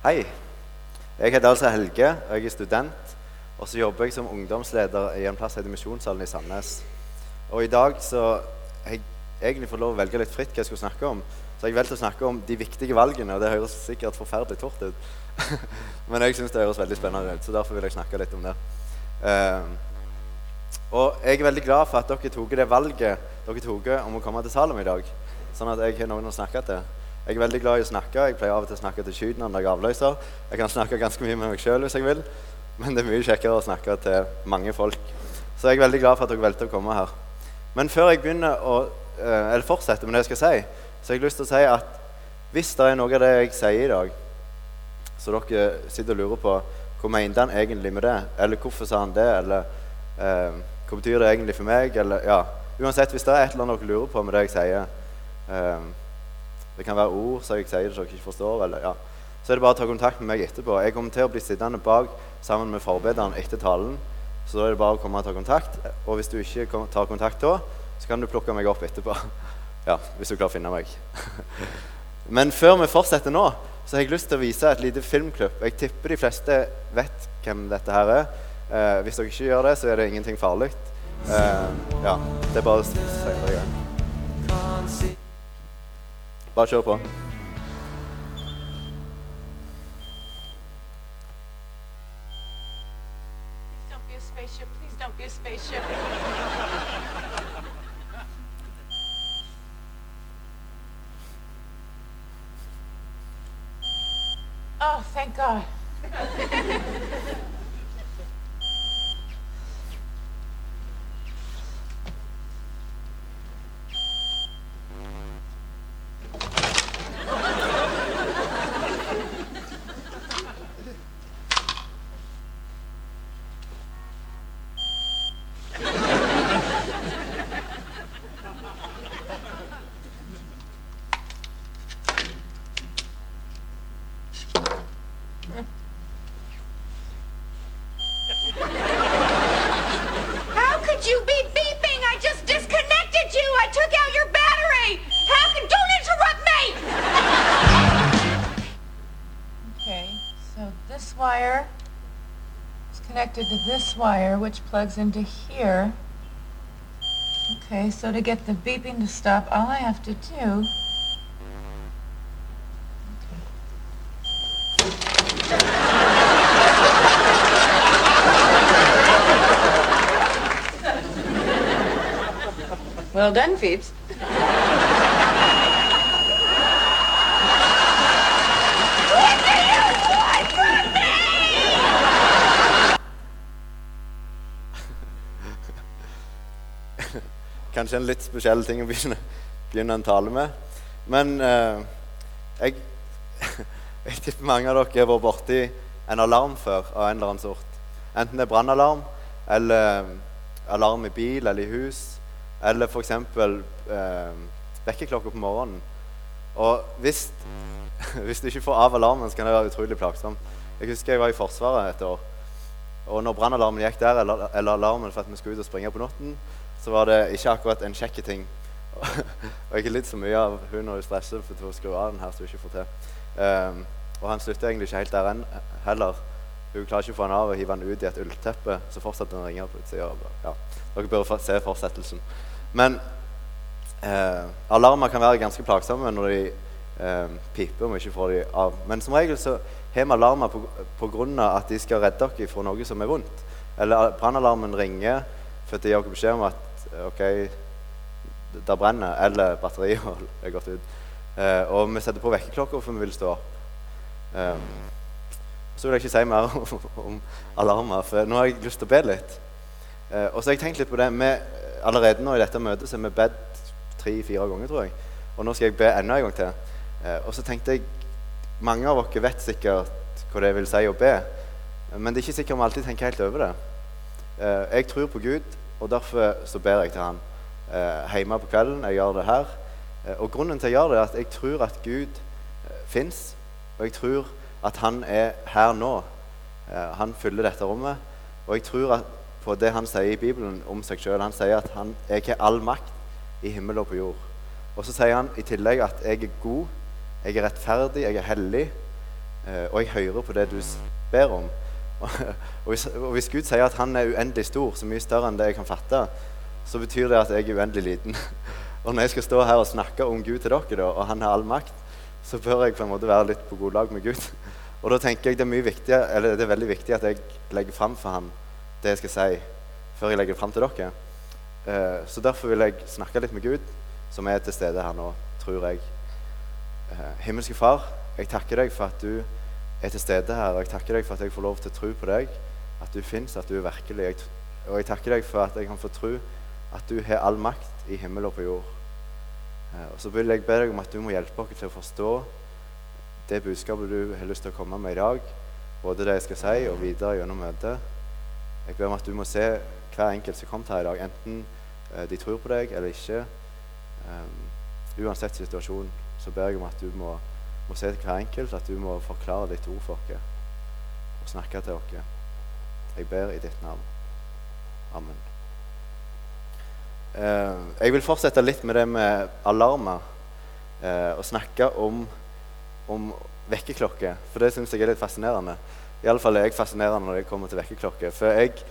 Hei. Jeg heter altså Helge, og jeg er student. Og så jobber jeg som ungdomsleder i en plass heter Misjonssalen i Sandnes. Og i dag så har jeg egentlig fått lov å velge litt fritt hva jeg skulle snakke om. Så jeg valgte å snakke om de viktige valgene, og det høres sikkert forferdelig tort ut. Men jeg syns det høres veldig spennende ut, så derfor vil jeg snakke litt om det. Uh, og jeg er veldig glad for at dere tok det valget dere tok om å komme til Salom i dag. Sånn at jeg har noen å snakke til. Jeg er veldig glad i å snakke. Jeg pleier av og til å snakke til skyten når jeg avløser. Jeg kan snakke ganske mye med meg sjøl hvis jeg vil, men det er mye kjekkere å snakke til mange folk. Så jeg er veldig glad for at dere valgte å komme her. Men før jeg begynner å eh, eller fortsetter med det jeg skal si, så har jeg lyst til å si at hvis det er noe av det jeg sier i dag, så dere sitter og lurer på hva mente han egentlig med det, eller hvorfor sa han det, eller eh, hva betyr det egentlig for meg, eller ja Uansett, hvis det er et eller annet dere lurer på med det jeg sier eh, Det kan være ord som jeg sier som dere ikke forstår, eller ja så er det bare å ta kontakt med meg etterpå. Jeg kommer til å bli sittende bak sammen med forbederen etter talen. Så da er det bare å komme og ta kontakt. Og hvis du ikke tar kontakt da, så kan du plukke meg opp etterpå. Ja, hvis du klarer å finne meg. Men før vi fortsetter nå, så har jeg lyst til å vise et lite filmklipp. Jeg tipper de fleste vet hvem dette her er. Eh, hvis dere ikke gjør det, så er det ingenting farlig. Eh, ja, det er bare å det i gang. A spaceship. oh, thank God. connected to this wire, which plugs into here. Okay, so to get the beeping to stop, all I have to do. Well done, Phoebes. Kanskje en litt spesiell ting å begynne, begynne en tale med. Men eh, jeg, jeg tipper mange av dere har vært borti en alarm før av en eller annen sort. Enten det er brannalarm, eller eh, alarm i bil eller i hus, eller f.eks. Eh, vekkerklokka på morgenen. Og hvis, hvis du ikke får av alarmen, så kan det være utrolig plagsomt. Jeg husker jeg var i Forsvaret et år. Og når brannalarmen gikk der, eller, eller alarmen for at vi skulle ut og springe på natten, så var det ikke akkurat en kjekk ting. og jeg har litt så mye av hun når hun stresser for å skru av den her, så hun ikke får til. Um, og han slutter egentlig ikke helt der enn heller. Hun klarer ikke å få han av og hive han ut i et ullteppe, så fortsetter han å ringe på utsida. Ja, dere bør se fortsettelsen. Men eh, alarmer kan være ganske plagsomme når de eh, piper om vi ikke får de av. Men som regel så har vi alarmer på, av at de skal redde dere fra noe som er vondt. Eller brannalarmen ringer fordi de gir dere beskjed om at OK, det brenner, eller batteriet er gått ut. Eh, og vi setter på vekkerklokka for vi vil stå opp. Eh, så vil jeg ikke si mer om, om alarmer, for nå har jeg lyst til å be litt. Eh, og så har jeg tenkt litt på det. Vi, allerede nå i dette møtet så har vi bedt tre-fire ganger, tror jeg. Og nå skal jeg be enda en gang til. Eh, og så tenkte jeg Mange av dere vet sikkert hva det vil si å be, men det er ikke sikkert vi alltid tenker helt over det. Eh, jeg tror på Gud, og derfor så ber jeg til Han eh, hjemme på kvelden. Jeg gjør det her. Eh, og grunnen til jeg gjør det, er at jeg tror at Gud eh, fins, og jeg tror at Han er her nå. Eh, han fyller dette rommet. Og jeg tror at på det han sier i Bibelen om seg sjøl. Han sier at han, er ikke all makt i himmel og på jord'. Og så sier han i tillegg at 'jeg er god, jeg er rettferdig, jeg er hellig'. eh, og jeg hører på det du ber om. Og hvis, og hvis Gud sier at han er uendelig stor, så mye større enn det jeg kan fatte, så betyr det at jeg er uendelig liten. Og når jeg skal stå her og snakke om Gud til dere, da, og han har all makt, så bør jeg på en måte være litt på god lag med Gud. Og da tenker jeg det er, mye viktig, eller det er veldig viktig at jeg legger fram for ham det jeg skal si, før jeg legger det fram til dere. Eh, så derfor vil jeg snakke litt med Gud, som er til stede her nå, tror jeg. Eh, himmelske Far, jeg takker deg for at du er til stede her. Og jeg takker deg for at jeg får lov til å tro på deg, at du fins, at du er virkelig. Og jeg takker deg for at jeg kan få tro at du har all makt i himmel og på jord. Eh, og så vil jeg be deg om at du må hjelpe oss til å forstå det budskapet du har lyst til å komme med i dag. Både det jeg skal si, og videre gjennom møtet. Jeg ber om at du må se hver enkelt som kom her i dag, enten eh, de tror på deg eller ikke. Um, uansett situasjon så ber jeg om at du må, må si til hver enkelt, at du må forklare ditt ord for oss og snakke til oss. Jeg ber i ditt navn. Amen. Eh, jeg vil fortsette litt med det med alarmer eh, og snakke om, om vekkerklokker, for det syns jeg er litt fascinerende. Iallfall er jeg fascinerende når jeg kommer til vekkerklokker. For jeg,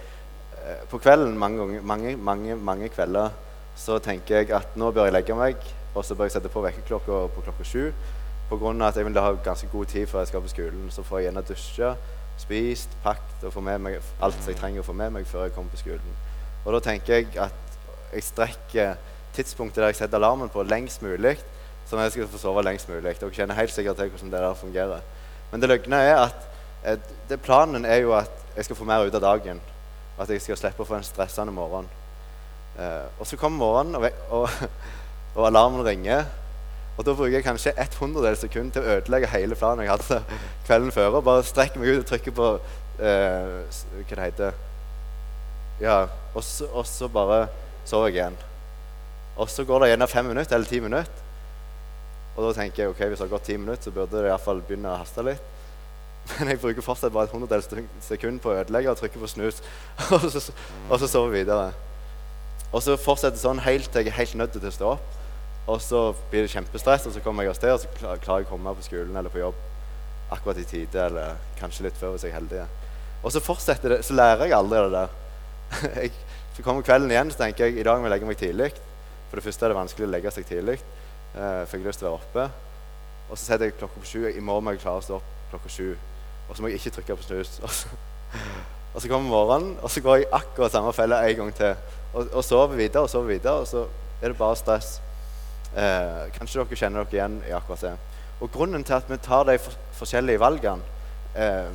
eh, på kvelden mange, mange, mange, mange kvelder så tenker jeg at nå bør jeg legge meg, og så bør jeg sette på vekkerklokka på klokka sju. Pga. at jeg vil ha ganske god tid før jeg skal på skolen. Så får jeg gjerne dusje, spist, pakket og få med meg alt jeg trenger å få med meg før jeg kommer på skolen. Og da tenker jeg at jeg strekker tidspunktet der jeg setter alarmen på, lengst mulig, sånn at jeg skal få sove lengst mulig. Dere kjenner helt sikkert til hvordan det der fungerer. Men det løgne er at eh, planen er jo at jeg skal få mer ut av dagen. At jeg skal slippe å få en stressende morgen. Eh, og så kommer morgenen, og, og, og alarmen ringer. Og da bruker jeg kanskje et hundredel sekund til å ødelegge hele planen jeg hadde kvelden før. Og bare strekker meg ut og trykker på eh, Hva det heter Ja, og så, og så bare sover jeg igjen. Og så går det gjerne fem minutter eller ti minutter. Og da tenker jeg ok, hvis det har gått ti minutter, så burde det iallfall begynne å haste litt. Men jeg bruker fortsatt bare et hundredels sekund på å ødelegge og trykke på snus. og, så, og så sover jeg videre. Og så fortsetter sånn helt til jeg er helt nødt til å stå opp. Og så blir det kjempestress, og så kommer jeg av sted, og så klarer jeg å komme meg på skolen eller på jobb akkurat i tide, eller kanskje litt før hvis jeg er heldig. Og så fortsetter det, så lærer jeg aldri det der. jeg, så kommer kvelden igjen, så tenker jeg i dag må jeg legge meg tidlig. For det første er det vanskelig å legge seg tidlig, eh, for jeg har lyst til å være oppe. Og så setter jeg klokka på sju. I morgen må jeg klare å stå opp klokka sju. Og så må jeg ikke trykke på snus. Og så, og så kommer morgenen, og så går jeg akkurat samme felle en gang til. Og, og sover videre og sover videre, og så er det bare stress. Eh, kanskje dere kjenner dere igjen i akkurat det. Og grunnen til at vi tar de for, forskjellige valgene eh,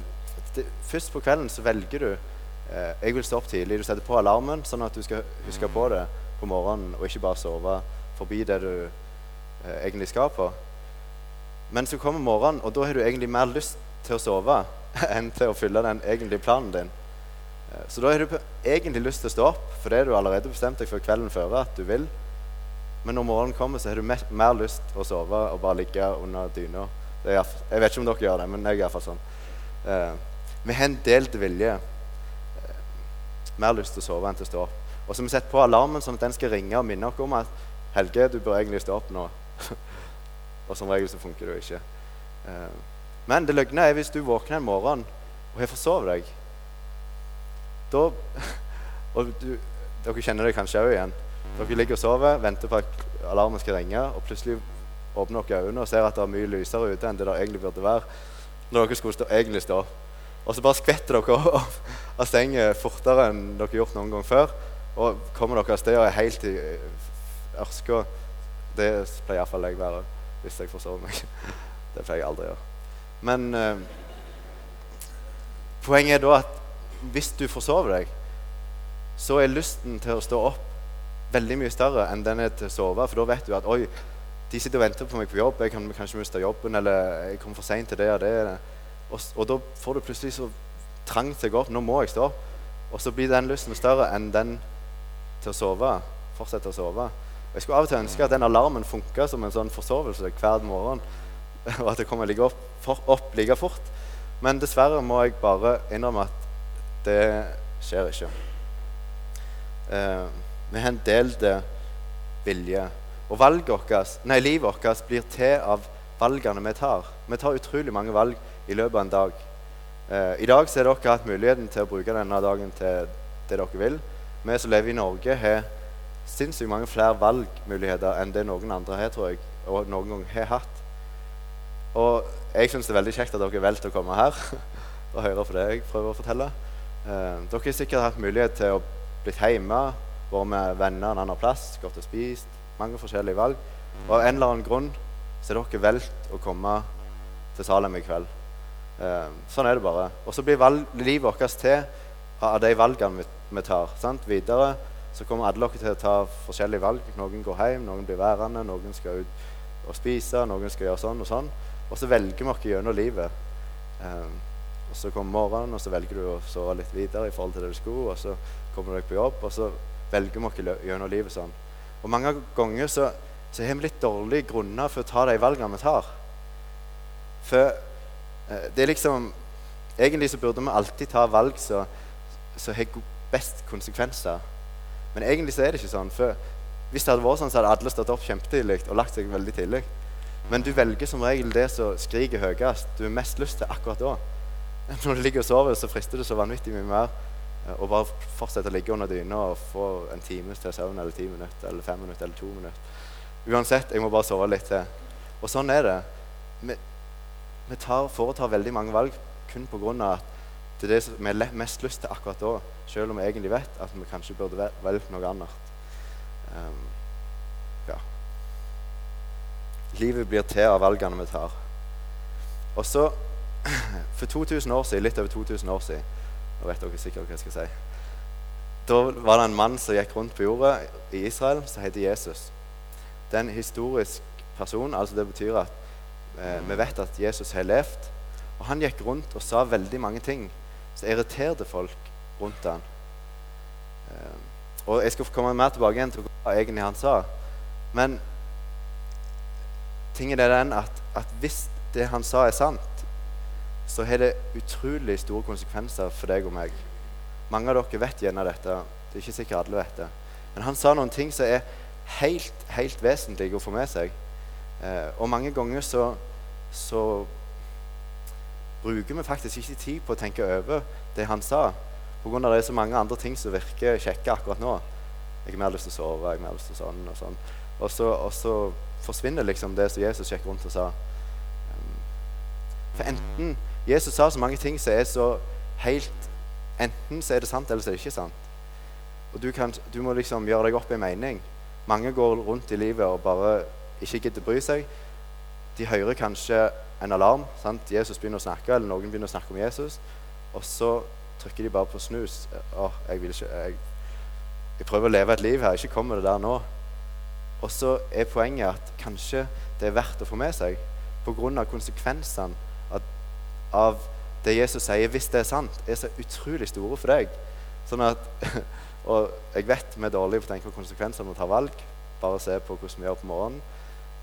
det, Først på kvelden så velger du eh, Jeg vil stå opp tidlig. Du setter på alarmen sånn at du skal huske på det på morgenen, og ikke bare sove forbi det du eh, egentlig skal på. Men så kommer morgenen, og da har du egentlig mer lyst til å sove enn til å fylle den egentlige planen din. Eh, Så da har du egentlig lyst til å stå opp, for det har du allerede bestemt deg for kvelden før at du vil. Men når morgenen kommer, så har du mer, lyst å sove og bare ligge under dyna. Jeg vet ikke om dere gjør det, men jeg er iallfall sånn. Eh, vi har en delt vilje. Eh, mer lyst til å sove enn til å stå opp. Og så har vi setter på alarmen sånn at den skal ringe og minne oss om at Helge, du bør egentlig stå opp nå. og som regel så funker det jo ikke. Eh, men det løgne er hvis du våkner en morgen og har forsovet deg. Da Og du, dere kjenner det kanskje òg igjen. Dere ligger og sover, venter på at alarmen skal ringe, og plutselig åpner dere øynene og ser at det er mye lysere ute enn det det egentlig burde være. Når dere skulle stå, egentlig stå. Og så bare skvetter dere av, av sengen fortere enn dere har gjort noen gang før. Og kommer dere av sted og er helt i ørska. Det pleier iallfall jeg å være hvis jeg forsover meg. Det pleier jeg aldri å gjøre. Men eh, poenget er da at hvis du forsover deg, så er lysten til å stå opp veldig mye større enn den er til å sove. For da vet du at oi, de sitter og venter på meg på jobb, jeg kan kanskje miste jobben, eller jeg kommer for seint til det og det. Og, og da får du plutselig så trang til å gå opp. Nå må jeg stå opp. Og så blir den lysten større enn den til å sove. Fortsette å sove. Og jeg skulle av og til ønske at den alarmen funka som en sånn forsovelse hver morgen. Og at jeg kommer like opp, for, opp like fort. Men dessverre må jeg bare innrømme at det skjer ikke. Eh, vi har en delt vilje. Og valget vårt, nei, livet vårt blir til av valgene vi tar. Vi tar utrolig mange valg i løpet av en dag. Eh, I dag så har dere hatt muligheten til å bruke denne dagen til det dere vil. Vi som lever i Norge, har sinnssykt mange flere valgmuligheter enn det noen andre har, tror jeg, og noen gang har hatt. Og jeg syns det er veldig kjekt at dere valgte å komme her og høre på det jeg prøver å fortelle. Eh, dere har sikkert hatt mulighet til å bli hjemme, vært med venner en annen plass, gått og spist. Mange forskjellige valg. Og av en eller annen grunn så er dere valgt å komme til Salem i kveld. Eh, sånn er det bare. Og så blir livet vårt til av de valgene vi, vi tar. Sant? Videre så kommer alle dere til å ta forskjellige valg. Noen går hjem, noen blir værende, noen skal ut og spise, noen skal gjøre sånn og sånn. Og så velger vi oss gjennom livet. Eh, og så kommer morgenen, og så velger du å sove litt videre i forhold til det du skulle. Og så kommer du på jobb, og så velger vi oss gjennom livet sånn. Og mange ganger så, så har vi litt dårlige grunner for å ta de valgene vi tar. For eh, det er liksom Egentlig så burde vi alltid ta valg som har best konsekvenser. Men egentlig så er det ikke sånn. For hvis det hadde vært sånn, så hadde alle stått opp kjempetidlig og lagt seg veldig tidlig. Men du velger som regel det som skriker høyest. Du har mest lyst til akkurat da. Når du ligger og sover, så frister det så vanvittig mye mer eh, bare fortsette å ligge under dyna og få en times til søvn eller ti minutter eller fem minutter eller to minutter. Uansett, jeg må bare sove litt til. Og sånn er det. Vi, vi tar, foretar veldig mange valg kun pga. at det er det som vi har mest lyst til akkurat da, selv om vi egentlig vet at vi kanskje burde valgt noe annet. Um, ja. Livet blir til av valgene vi tar. Og så for 2000 år siden, litt over 2000 år siden Nå vet dere sikkert hva jeg skal si. Da var det en mann som gikk rundt på jorda i Israel, som heter Jesus. Det er en historisk person. altså Det betyr at eh, vi vet at Jesus har levd. Og han gikk rundt og sa veldig mange ting som irriterte folk rundt han. Eh, og jeg skal komme mer tilbake igjen til hva egentlig han sa. Men tingen er den at, at hvis det han sa, er sant, så har det utrolig store konsekvenser for deg og meg. Mange av dere vet gjerne dette. Det er ikke sikkert alle vet det. Men han sa noen ting som er helt, helt vesentlige å få med seg. Eh, og mange ganger så, så bruker vi faktisk ikke tid på å tenke over det han sa. Pga. det er så mange andre ting som virker kjekke akkurat nå. Jeg har mer lyst til å sove, jeg har mer lyst til sånn og sånn. Og så, og så forsvinner liksom det som Jesus gikk rundt og sa. For enten Jesus sa så mange ting som er så helt Enten så er det sant, eller så er det ikke sant. Og du, kan, du må liksom gjøre deg opp en mening. Mange går rundt i livet og bare ikke gidder bry seg. De hører kanskje en alarm. sant? Jesus begynner å snakke, eller noen begynner å snakke om Jesus. Og så trykker de bare på snus. Å, jeg, vil ikke, jeg, jeg prøver å leve et liv her. Ikke kom med det der nå. Og så er poenget at kanskje det er verdt å få med seg pga. konsekvensene av det Jesus sier, hvis det er sant, er så utrolig store for deg. Sånn at, Og jeg vet vi er dårlige på å tenke på konsekvenser når vi tar valg. Bare se på hvordan vi gjør på morgenen.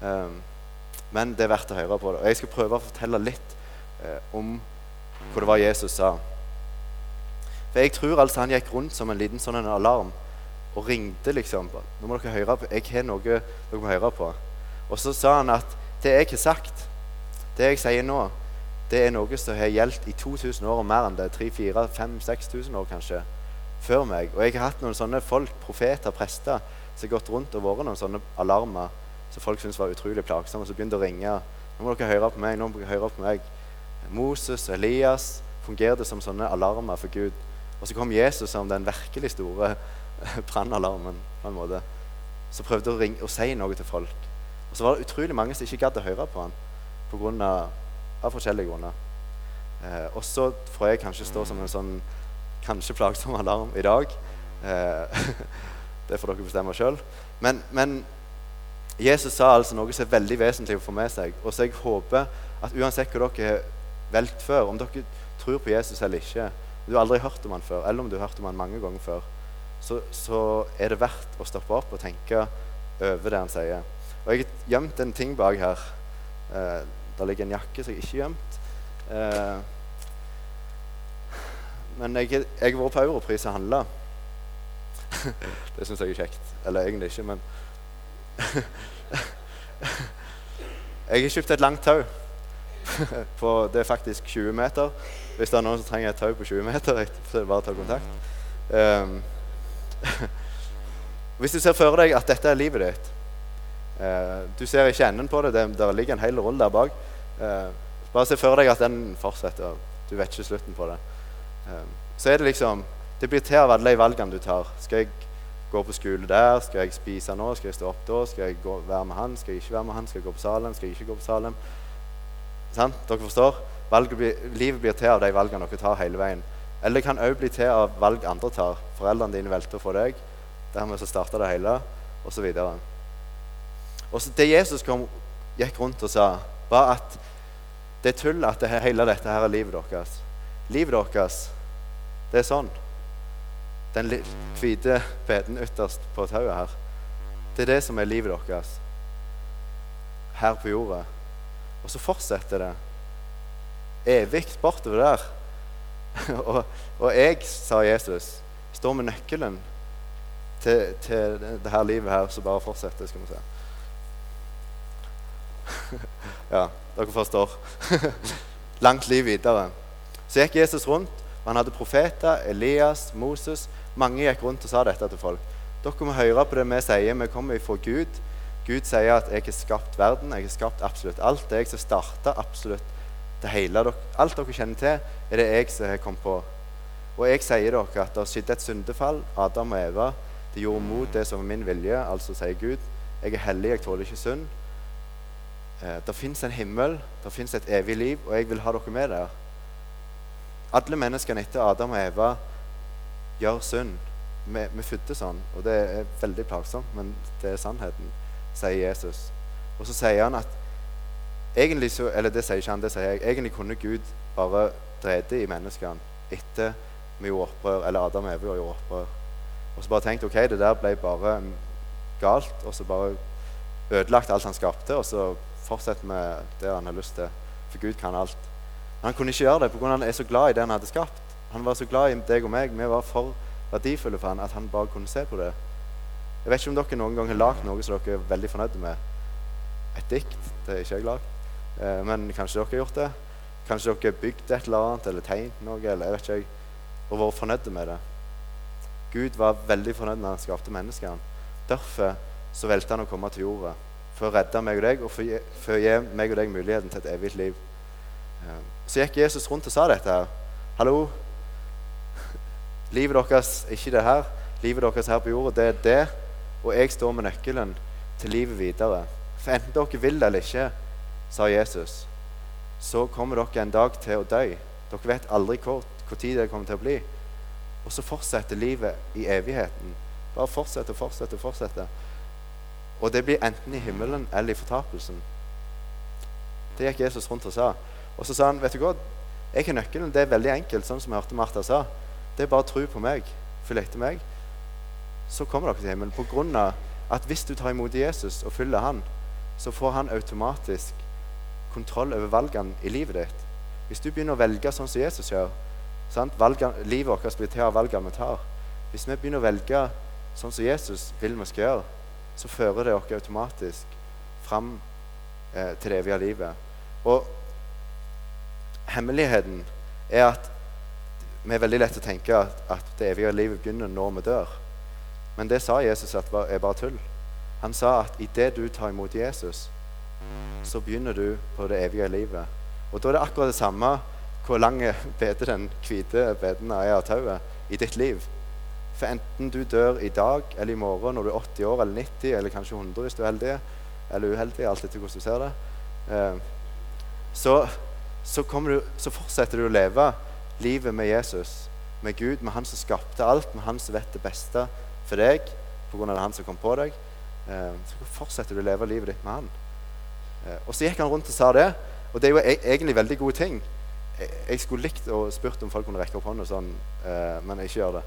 Um, men det er verdt å høre på det. Og jeg skal prøve å fortelle litt uh, om hva det var Jesus sa. For jeg tror altså han gikk rundt som en liten sånn en alarm og ringte liksom. Nå må dere høre på. Jeg har noe dere må høre på. Og så sa han at det jeg har sagt, det jeg sier nå, det er noe som har gjeldt i 2000 år og mer enn det. 3000-5000-6000 år kanskje. Før meg. Og jeg har hatt noen sånne folk, profeter, prester, som har gått rundt og vært noen sånne alarmer som folk syntes var utrolig plagsomme. Og så begynte å ringe. Nå må dere høre på meg. nå må dere høre på meg. Moses og Elias fungerte som sånne alarmer for Gud. Og så kom Jesus som den virkelig store brannalarmen. på en måte. Som prøvde å, ringe, å si noe til folk. Og så var det utrolig mange som ikke gadd å høre på han pga av forskjellige grunner. Eh, og så får jeg kanskje stå som en sånn kanskje plagsom alarm i dag. Eh, det får dere bestemme sjøl. Men, men, Jesus sa altså noe som er veldig vesentlig å få med seg. Og så jeg håper at uansett hva dere har valgt før, om dere tror på Jesus eller ikke, du har aldri hørt om han før, eller om du har hørt om han mange ganger før, så, så er det verdt å stoppe opp og tenke over det han sier. Og jeg har gjemt en ting bak her. Eh, der ligger en jakke som jeg ikke har gjemt. Eh, men jeg, har vært på Europris og handla. det syns jeg er kjekt. Eller egentlig ikke, men Jeg har kjøpt et langt tau. på, det er faktisk 20 meter. Hvis det er noen som trenger et tau på 20 meter, så er det bare å ta kontakt. Um, hvis du ser for deg at dette er livet ditt uh, Du ser ikke enden på det. det der ligger en hel rull der bak. Uh, bare se for deg at den fortsetter. Du vet ikke slutten på det. Eh, så er det liksom Det blir til av alle de valgene du tar. Skal jeg gå på skole der? Skal jeg spise nå? Skal jeg stå opp da? Skal jeg gå, være med han? Skal jeg ikke være med han? Skal jeg gå på Salem? Skal jeg ikke gå på Salem? Sant? Dere forstår? Blir, livet blir til av de valgene dere tar hele veien. Eller det kan òg bli til av valg andre tar. Foreldrene dine velter for deg. Dermed så starta det hele, osv. Og så det Jesus kom, gikk rundt og sa, var at det er tull at det, hele dette her er livet deres. Livet deres, det er sånn den hvite beden ytterst på tauet her. Det er det som er livet deres her på jorda. Og så fortsetter det evig bortover der. og, og, jeg, sa Jesus, står med nøkkelen til, til det her livet her, som bare fortsetter, skal vi se. ja, dere forstår. Langt liv videre. Så gikk Jesus rundt, og han hadde profeter, Elias, Moses mange gikk rundt og sa dette til folk. Dere må høre på det vi sier. Vi kommer fra Gud. Gud sier at 'jeg har skapt verden', 'jeg har skapt absolutt alt'. Det er jeg som starta absolutt det hele. Alt dere kjenner til, er det jeg som har kommet på. Og jeg sier dere at det skjedde et syndefall. Adam og Eva de gjorde mot det som var min vilje. Altså sier Gud, 'Jeg er hellig, jeg tåler ikke synd'. Eh, det fins en himmel, det fins et evig liv, og jeg vil ha dere med der. Alle menneskene etter Adam og Eva gjør synd. Vi, vi fødte sånn, og det er veldig plagsomt, men det er sannheten, sier Jesus. Og så sier han at egentlig så, Eller det sier ikke han, det sier jeg. Egentlig kunne Gud bare drede i menneskene etter vi gjorde opprør, eller Adam og Eva gjorde opprør. Og så bare tenkte ok, det der ble bare galt, og så bare ødelagt alt han skapte, og så fortsetter med det han har lyst til. For Gud kan alt. Men han kunne ikke gjøre det pga. han er så glad i det han hadde skapt. Han var så glad i deg og meg. Vi var for verdifulle for han at han bare kunne se på det. Jeg vet ikke om dere noen gang har lagd noe som dere er veldig fornøyde med. Et dikt. Det er ikke jeg lagd. Eh, men kanskje dere har gjort det. Kanskje dere har bygd et eller annet eller tegnet noe. eller jeg vet ikke Og vært fornøyde med det. Gud var veldig fornøyd når han skapte menneskene. Derfor så valgte han å komme til jorda for å redde meg og deg og for, å gi meg og deg muligheten til et evig liv. Så gikk Jesus rundt og sa dette her. Hallo, Livet deres er ikke det her. Livet deres her på jorda, det er det. Og jeg står med nøkkelen til livet videre. For enten dere vil det eller ikke, sa Jesus, så kommer dere en dag til å dø. Dere vet aldri hvor, hvor tid det kommer til å bli. Og så fortsetter livet i evigheten. Bare fortsetter, og fortsetter. og fortsette. Og det blir enten i himmelen eller i fortapelsen. Det gikk Jesus rundt og sa. Og så sa han, vet du hva, jeg har nøkkelen. Det er veldig enkelt, sånn som jeg hørte Martha sa. Det er bare å tro på meg, følg etter meg, så kommer dere til himmelen. På grunn av at hvis du tar imot Jesus og følger han, så får han automatisk kontroll over valgene i livet ditt. Hvis du begynner å velge sånn som Jesus gjør valgene, Livet vårt blir til av valgene vi tar. Hvis vi begynner å velge sånn som Jesus vil vi skal gjøre, så fører det oss automatisk fram eh, til det evige livet. Og hemmeligheten er at vi er veldig lett å tenke at, at det evige livet begynner når vi dør. Men det sa Jesus at var, er bare tull. Han sa at idet du tar imot Jesus, så begynner du på det evige livet. Og da er det akkurat det samme hvor lang bete den hvite beden er av tauet i ditt liv. For enten du dør i dag eller i morgen når du er 80 år eller 90 eller kanskje 100 hvis du er heldig, eller uheldig, alt etter hvordan du ser det, eh, så, så, du, så fortsetter du å leve livet med Jesus, med Gud, med Han som skapte alt, med Han som vet det beste for deg pga. han som kom på deg, eh, så fortsetter du å leve livet ditt med Han. Eh, og så gikk han rundt og sa det, og det er jo e egentlig veldig gode ting. Jeg skulle likt å spurt om folk kunne rekke opp hånda sånn, men jeg ikke gjør det.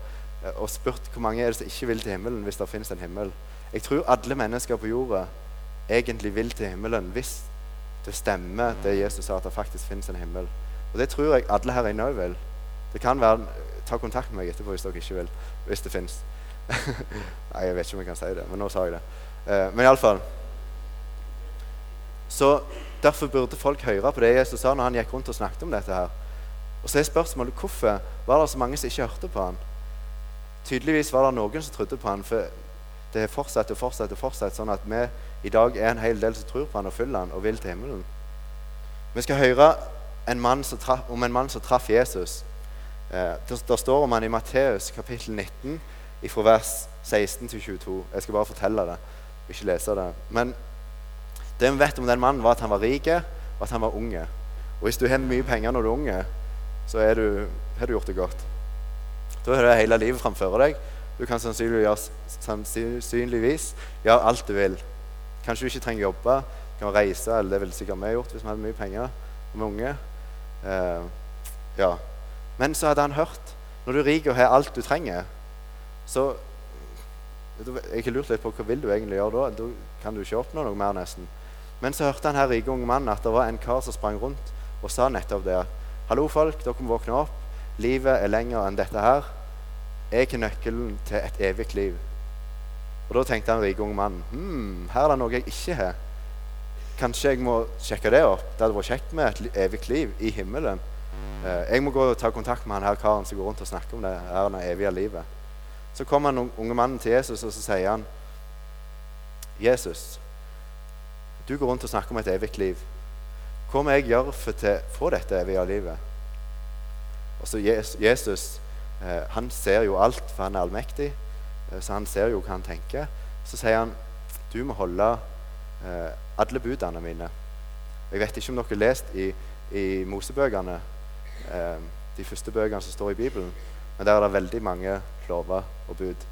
Og spurt hvor mange er det som ikke vil til himmelen hvis det finnes en himmel. Jeg tror alle mennesker på jorda egentlig vil til himmelen hvis det stemmer det Jesus sa, at det faktisk finnes en himmel. Og det tror jeg alle her inne òg vil. Det kan være Ta kontakt med meg etterpå hvis dere ikke vil. Hvis det fins. Nei, jeg vet ikke om jeg kan si det, men nå sa jeg det. Uh, men iallfall Så Derfor burde folk høre på det Jesus sa når han gikk rundt og snakket om dette. her. Og så er spørsmålet hvorfor var det så mange som ikke hørte på han? Tydeligvis var det noen som trodde på han, for det fortsetter og fortsatt og fortsatt, sånn at vi i dag er en hel del som tror på han og følger han og vil til himmelen. Vi skal høre en traf, om en mann som traff Jesus. Eh, det, står om han i Matteus kapittel 19 fra vers 16 til 22. Jeg skal bare fortelle det, ikke lese det. Men det vi vet om den mannen, var at han var rik, og at han var unge. Og hvis du har mye penger når du er unge, så er du, har du gjort det godt. Da har du hele livet framfor deg. Du kan sannsynligvis, gjøre alt du vil. Kanskje du ikke trenger jobbe, du kan reise, eller det ville sikkert vi gjort hvis vi hadde mye penger og vi er unge. Uh, ja. Men så hadde han hørt når du er rik og har alt du trenger, så Jeg har lurt litt på hva vil du egentlig gjøre da? Da kan du ikke oppnå noe mer, nesten. Men så hørte han her rike unge mannen at det var en kar som sprang rundt og sa nettopp det. 'Hallo, folk. Dere må våkne opp. Livet er lenger enn dette her. Jeg ikke nøkkelen til et evig liv.' Og Da tenkte han rike unge mannen hm, her er det noe jeg ikke har. Kanskje jeg må sjekke det opp. Det hadde vært kjekt med et evig liv i himmelen. Eh, jeg må gå og ta kontakt med han her karen som går rundt og snakker om det her det evige livet. Så kommer den unge mannen til Jesus, og så sier han, 'Jesus, du går rundt og snakker om et evig liv. Hva må jeg gjøre for å få dette evige livet? Og så Jesus eh, han ser jo alt, for han er allmektig. Eh, så han ser jo hva han tenker. Så sier han du må holde eh, alle budene mine. Jeg vet ikke om dere har lest i, i Mosebøkene, de første bøkene som står i Bibelen, men der er det veldig mange lover og bud.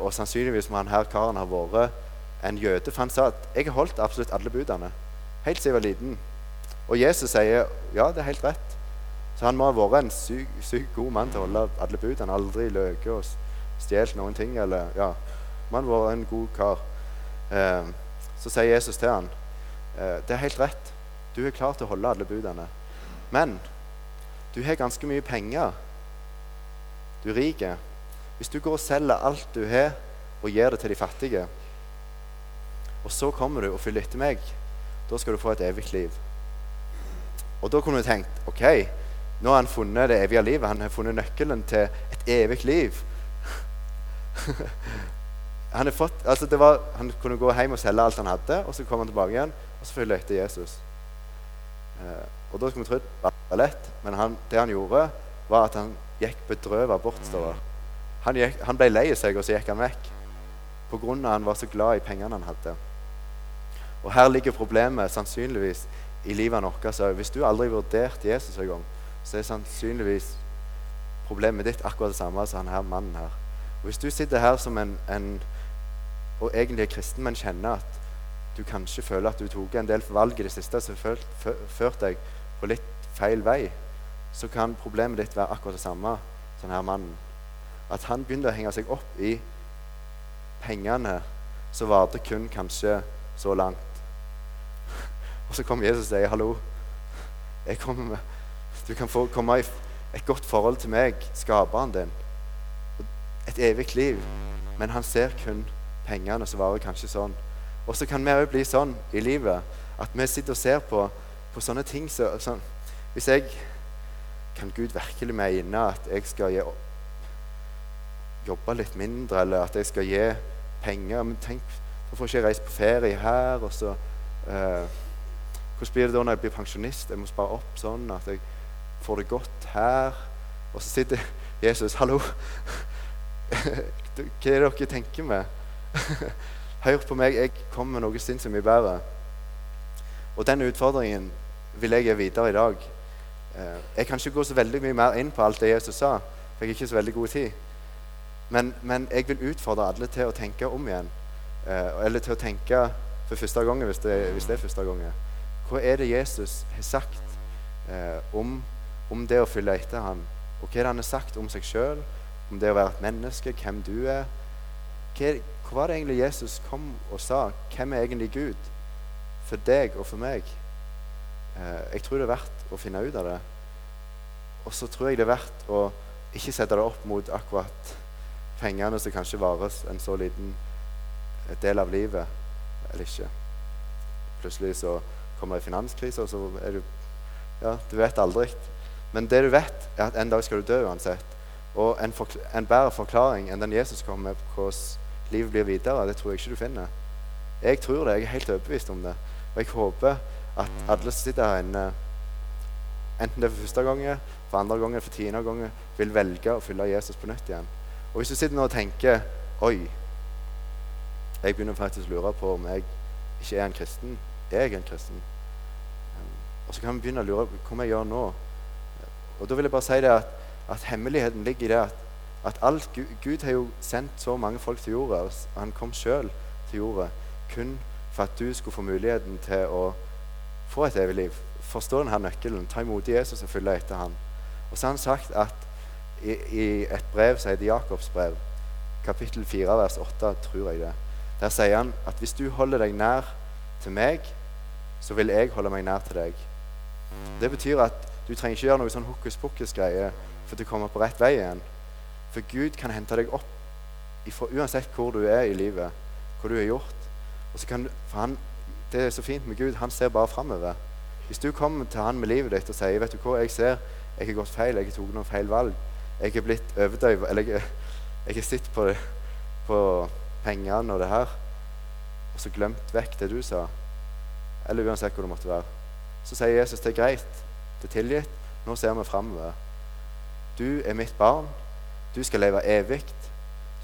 Og sannsynligvis må han her karen ha vært en jøde. For han sa at 'jeg har holdt absolutt alle budene'. Helt siden jeg var liten. Og Jesus sier ja, det er helt rett. Så han må ha vært en sykt syk god mann til å holde alle budene. Aldri løke og stjålet noen ting. Eller, ja, Man har vært en god kar. Eh, så sier Jesus til han, eh, det er helt rett. Du er klar til å holde alle budene. Men du har ganske mye penger. Du er rik. Hvis du går og selger alt du har, og gir det til de fattige og så kommer du og følger etter meg. Da skal du få et evig liv. Og da kunne du tenkt OK, nå har han funnet det evige livet. Han har funnet nøkkelen til et evig liv. han, fått, altså var, han, kunne gå hjem og selge alt han hadde, og så kom han tilbake igjen og så følge etter Jesus. Eh, og da skulle vi trodd det var lett, men han, det han gjorde, var at han gikk bedrøvet bort. Han, gikk, han ble lei seg, og så gikk han vekk. På grunn av han var så glad i pengene han hadde. Og her ligger problemet sannsynligvis i livet vårt. Så hvis du aldri vurderte Jesus en gang, så er sannsynligvis problemet ditt akkurat det samme som han her mannen her. Og Hvis du sitter her som en, en og egentlig er kristen, men kjenner at du kanskje føler at du tok en del valg i det siste som har ført deg på litt feil vei, så kan problemet ditt være akkurat det samme som denne mannen. At han begynte å henge seg opp i pengene som varte kun kanskje så langt. Og så kommer Jesus og sier, 'Hallo, jeg kommer med Du kan få komme i et godt forhold til meg, skaperen din. Et evig liv. Men han ser kun pengene så varer kanskje sånn. Og så kan vi òg bli sånn i livet at vi sitter og ser på, på sånne ting så, sånn. Hvis jeg Kan Gud virkelig mene at jeg skal gi, jobbe litt mindre, eller at jeg skal gi penger? Men tenk, så får jeg ikke reise på ferie her, og så eh, hvordan blir det da når jeg blir pensjonist? Jeg må spare opp sånn at jeg får det godt her. Og så sitter Jesus Hallo! Hva er det dere tenker med? Hør på meg, jeg kommer med noe sinnssykt mye bedre. Og den utfordringen vil jeg gi videre i dag. Eh, jeg kan ikke gå så veldig mye mer inn på alt det Jesus sa, for jeg har ikke så veldig god tid. Men, men jeg vil utfordre alle til å tenke om igjen. Eh, eller til å tenke for første gang, hvis det, hvis det er første gangen. Hva er det Jesus har sagt om om, om, det å følge etter ham? Og hva han har sagt om seg sjøl, om det å være et menneske, hvem du er? Hva, var det egentlig Jesus kom og sa? Hvem er egentlig Gud? For deg og for meg? Eh, jeg tror det er verdt å finne ut av det. Og så tror jeg det er verdt å ikke sette det opp mot akkurat pengene som kanskje varer en så liten del av livet, eller ikke. Plutselig så kommer det finanskrise, og så er du Ja, du vet aldri. Men det du vet, er at en dag skal du dø uansett. Og en, en bedre forklaring enn den Jesus kom med på hvordan livet blir videre, det tror jeg ikke du finner. Jeg tror det. Jeg er helt overbevist om det. Og jeg håper at alle som sitter her inne, enten det er for første gang, for andre gang for tiende gang, vil velge å følge Jesus på nytt igjen. Og hvis du sitter nå og tenker Oi, jeg begynner faktisk å lure på om jeg ikke er en kristen. Er jeg en kristen? Og så kan vi begynne å lure på hva jeg gjør nå. Og da vil jeg bare si det at, at hemmeligheten ligger i det at, at alt, Gud, Gud, har jo sendt så mange folk til jorda. Han kom sjøl til jorda kun for at du skulle få muligheten til å få et evig liv. Forstå denne nøkkelen. Ta imot Jesus og følge etter ham. Og så har han sagt at i, i et brev som heter Jakobs brev, kapittel 4, vers 8, tror jeg det, der sier han at hvis du holder deg nær til meg, så vil jeg holde meg nær til deg. Det betyr at du trenger ikke gjøre noe sånn hokus pokus-greie for å komme på rett vei igjen. For Gud kan hente deg opp ifra, uansett hvor du er i livet, hva du har gjort. Og så kan, for han, Det er så fint med Gud. Han ser bare framover. Hvis du kommer til han med livet ditt og sier vet du hva, jeg ser jeg har gått feil, jeg har tatt noen feil valg, jeg har blitt overdøvet Eller jeg, har sett på, på pengene og det her og så glemt vekk det du sa, eller uansett hvor det måtte være, så sier Jesus det er greit, det er tilgitt, nå ser vi framover. Du er mitt barn, du skal leve evig,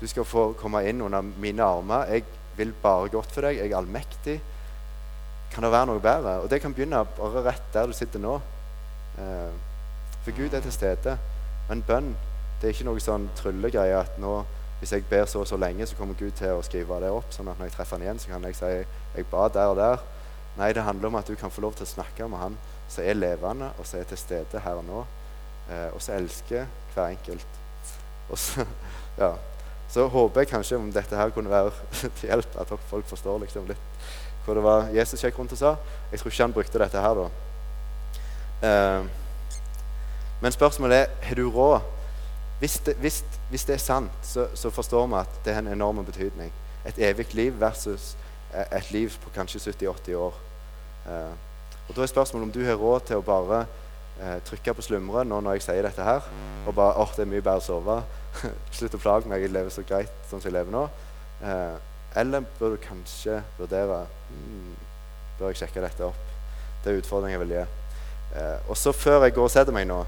du skal få komme inn under mine armer. Jeg vil bare godt for deg. Jeg er allmektig. Kan det være noe bedre? Og det kan begynne bare rett der du sitter nå. Eh, for Gud er til stede. Men bønn det er ikke noe sånn tryllegreie at nå, hvis jeg ber så og så lenge, så kommer Gud til å skrive det opp. sånn at når jeg treffer han igjen, så kan jeg si jeg ba der og der. Nei, det handler om at du kan få lov til å snakke med han som er levende, og som er til stede her og nå. Eh, og som elsker hver enkelt. Så, ja, så håper jeg kanskje om dette her kunne være til hjelp, at folk forstår liksom litt hva det var Jesus gikk rundt og sa. Jeg tror ikke han brukte dette her, da. Eh, men spørsmålet er har du råd. Hvis det, hvis, hvis det er sant, så, så, forstår vi at det har en enorm betydning. Et evig liv versus et liv på kanskje 70-80 år. Uh, og Da er spørsmålet om du har råd til å bare eh, trykke på slumre nå når jeg sier dette her, og bare åh, oh, det er mye bedre å sove. Slutt å plage meg, jeg lever så greit sånn som jeg lever nå. Eh, eller bør du kanskje vurdere hmm, Bør jeg sjekke dette opp? Det er utfordringen jeg vil gi. og så før jeg går og setter meg nå,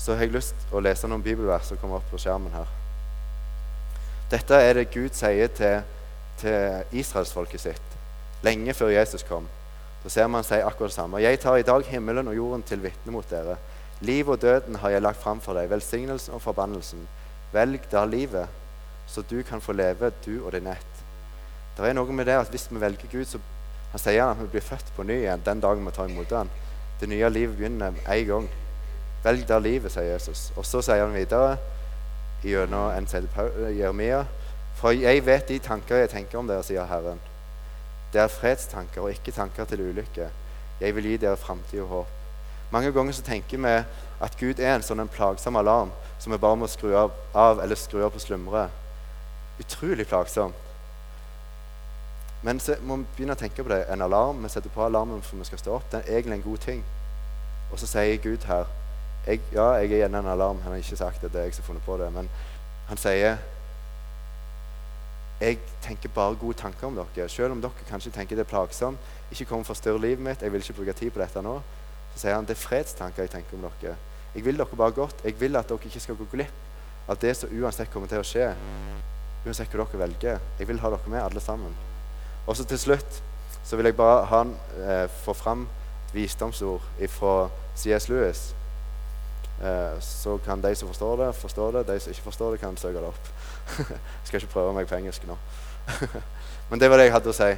så har jeg lyst til å lese noen bibelvers som kommer opp på skjermen her. Dette er det Gud sier til, til israelsfolket sitt lenge før Jesus kom. Så ser man seg akkurat det samme. Jeg tar i dag himmelen og jorden til vitne mot dere. Liv og døden har jeg lagt fram for deg, velsignelsen og forbannelsen. Velg da livet, så du kan få leve, du og din ett. Det er noe med det at hvis vi velger Gud, så han sier at vi blir født på ny igjen den dagen vi tar imot ham. Det nye livet begynner en gang. Velg da livet, sier Jesus. Og så sier han videre gjennom en Jeremia. For jeg vet de tanker jeg tenker om dere, sier Herren. Det er fredstanker og ikke tanker til ulykke. Jeg vil gi dere framtid og håp. Mange ganger så tenker vi at Gud er en sånn en plagsom alarm som vi bare må skru av eller skru av på slumre. Utrolig plagsom. Men så må vi begynne å tenke på det. En alarm, Vi setter på alarmen for vi skal stå opp. Det er egentlig en god ting. Og så sier Gud her jeg, ja, jeg er gjerne en alarm. Han har ikke sagt at det er jeg som har funnet på det. Men han sier jeg tenker bare gode tanker om dere. Selv om dere kanskje tenker det er plagsomt, ikke kom og forstyrr livet mitt, jeg vil ikke bruke tid på dette nå, så sier han det er fredstanker jeg tenker om dere. Jeg vil dere bare godt. Jeg vil at dere ikke skal gå glipp av det som uansett kommer til å skje. Uansett hva dere velger. Jeg vil ha dere med, alle sammen. Og så til slutt så vil jeg bare ha, eh, få fram et visdomsord fra C.S. Lewis. Eh, så kan de som forstår det, forstå det. De som ikke forstår det, kan søke det opp. jeg skal ikke prøve meg på engelsk nå. Men det var det jeg hadde å si.